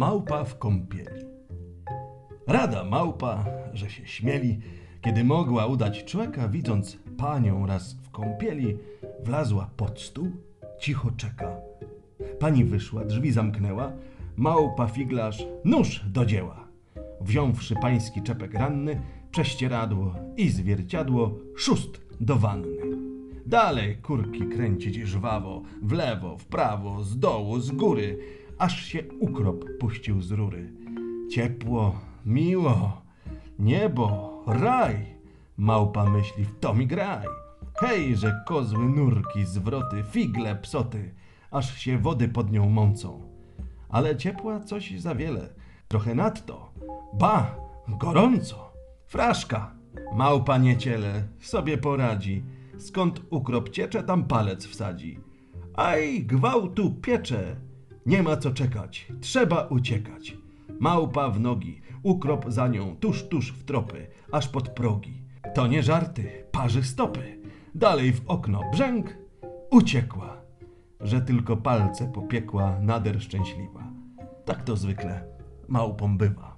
Małpa w kąpieli. Rada małpa, że się śmieli, kiedy mogła udać człeka, widząc panią raz w kąpieli, wlazła pod stół, cicho czeka. Pani wyszła, drzwi zamknęła, małpa figlarz, nóż do dzieła. Wziąwszy pański czepek ranny, prześcieradło i zwierciadło, szóst do wanny. Dalej kurki kręcić żwawo, w lewo, w prawo, z dołu, z góry, aż się ukrop puścił z rury. Ciepło, miło, niebo, raj, małpa myśli, w to mi graj. Hej, że kozły, nurki, zwroty, figle, psoty, aż się wody pod nią mącą. Ale ciepła coś za wiele, trochę nadto, ba, gorąco. Fraszka, małpa nie ciele, sobie poradzi, skąd ukrop ciecze, tam palec wsadzi. Aj, gwałtu piecze, nie ma co czekać, trzeba uciekać. Małpa w nogi, ukrop za nią, tuż, tuż w tropy, aż pod progi. To nie żarty, parzy stopy. Dalej w okno brzęk, uciekła, że tylko palce popiekła nader szczęśliwa. Tak to zwykle małpom bywa.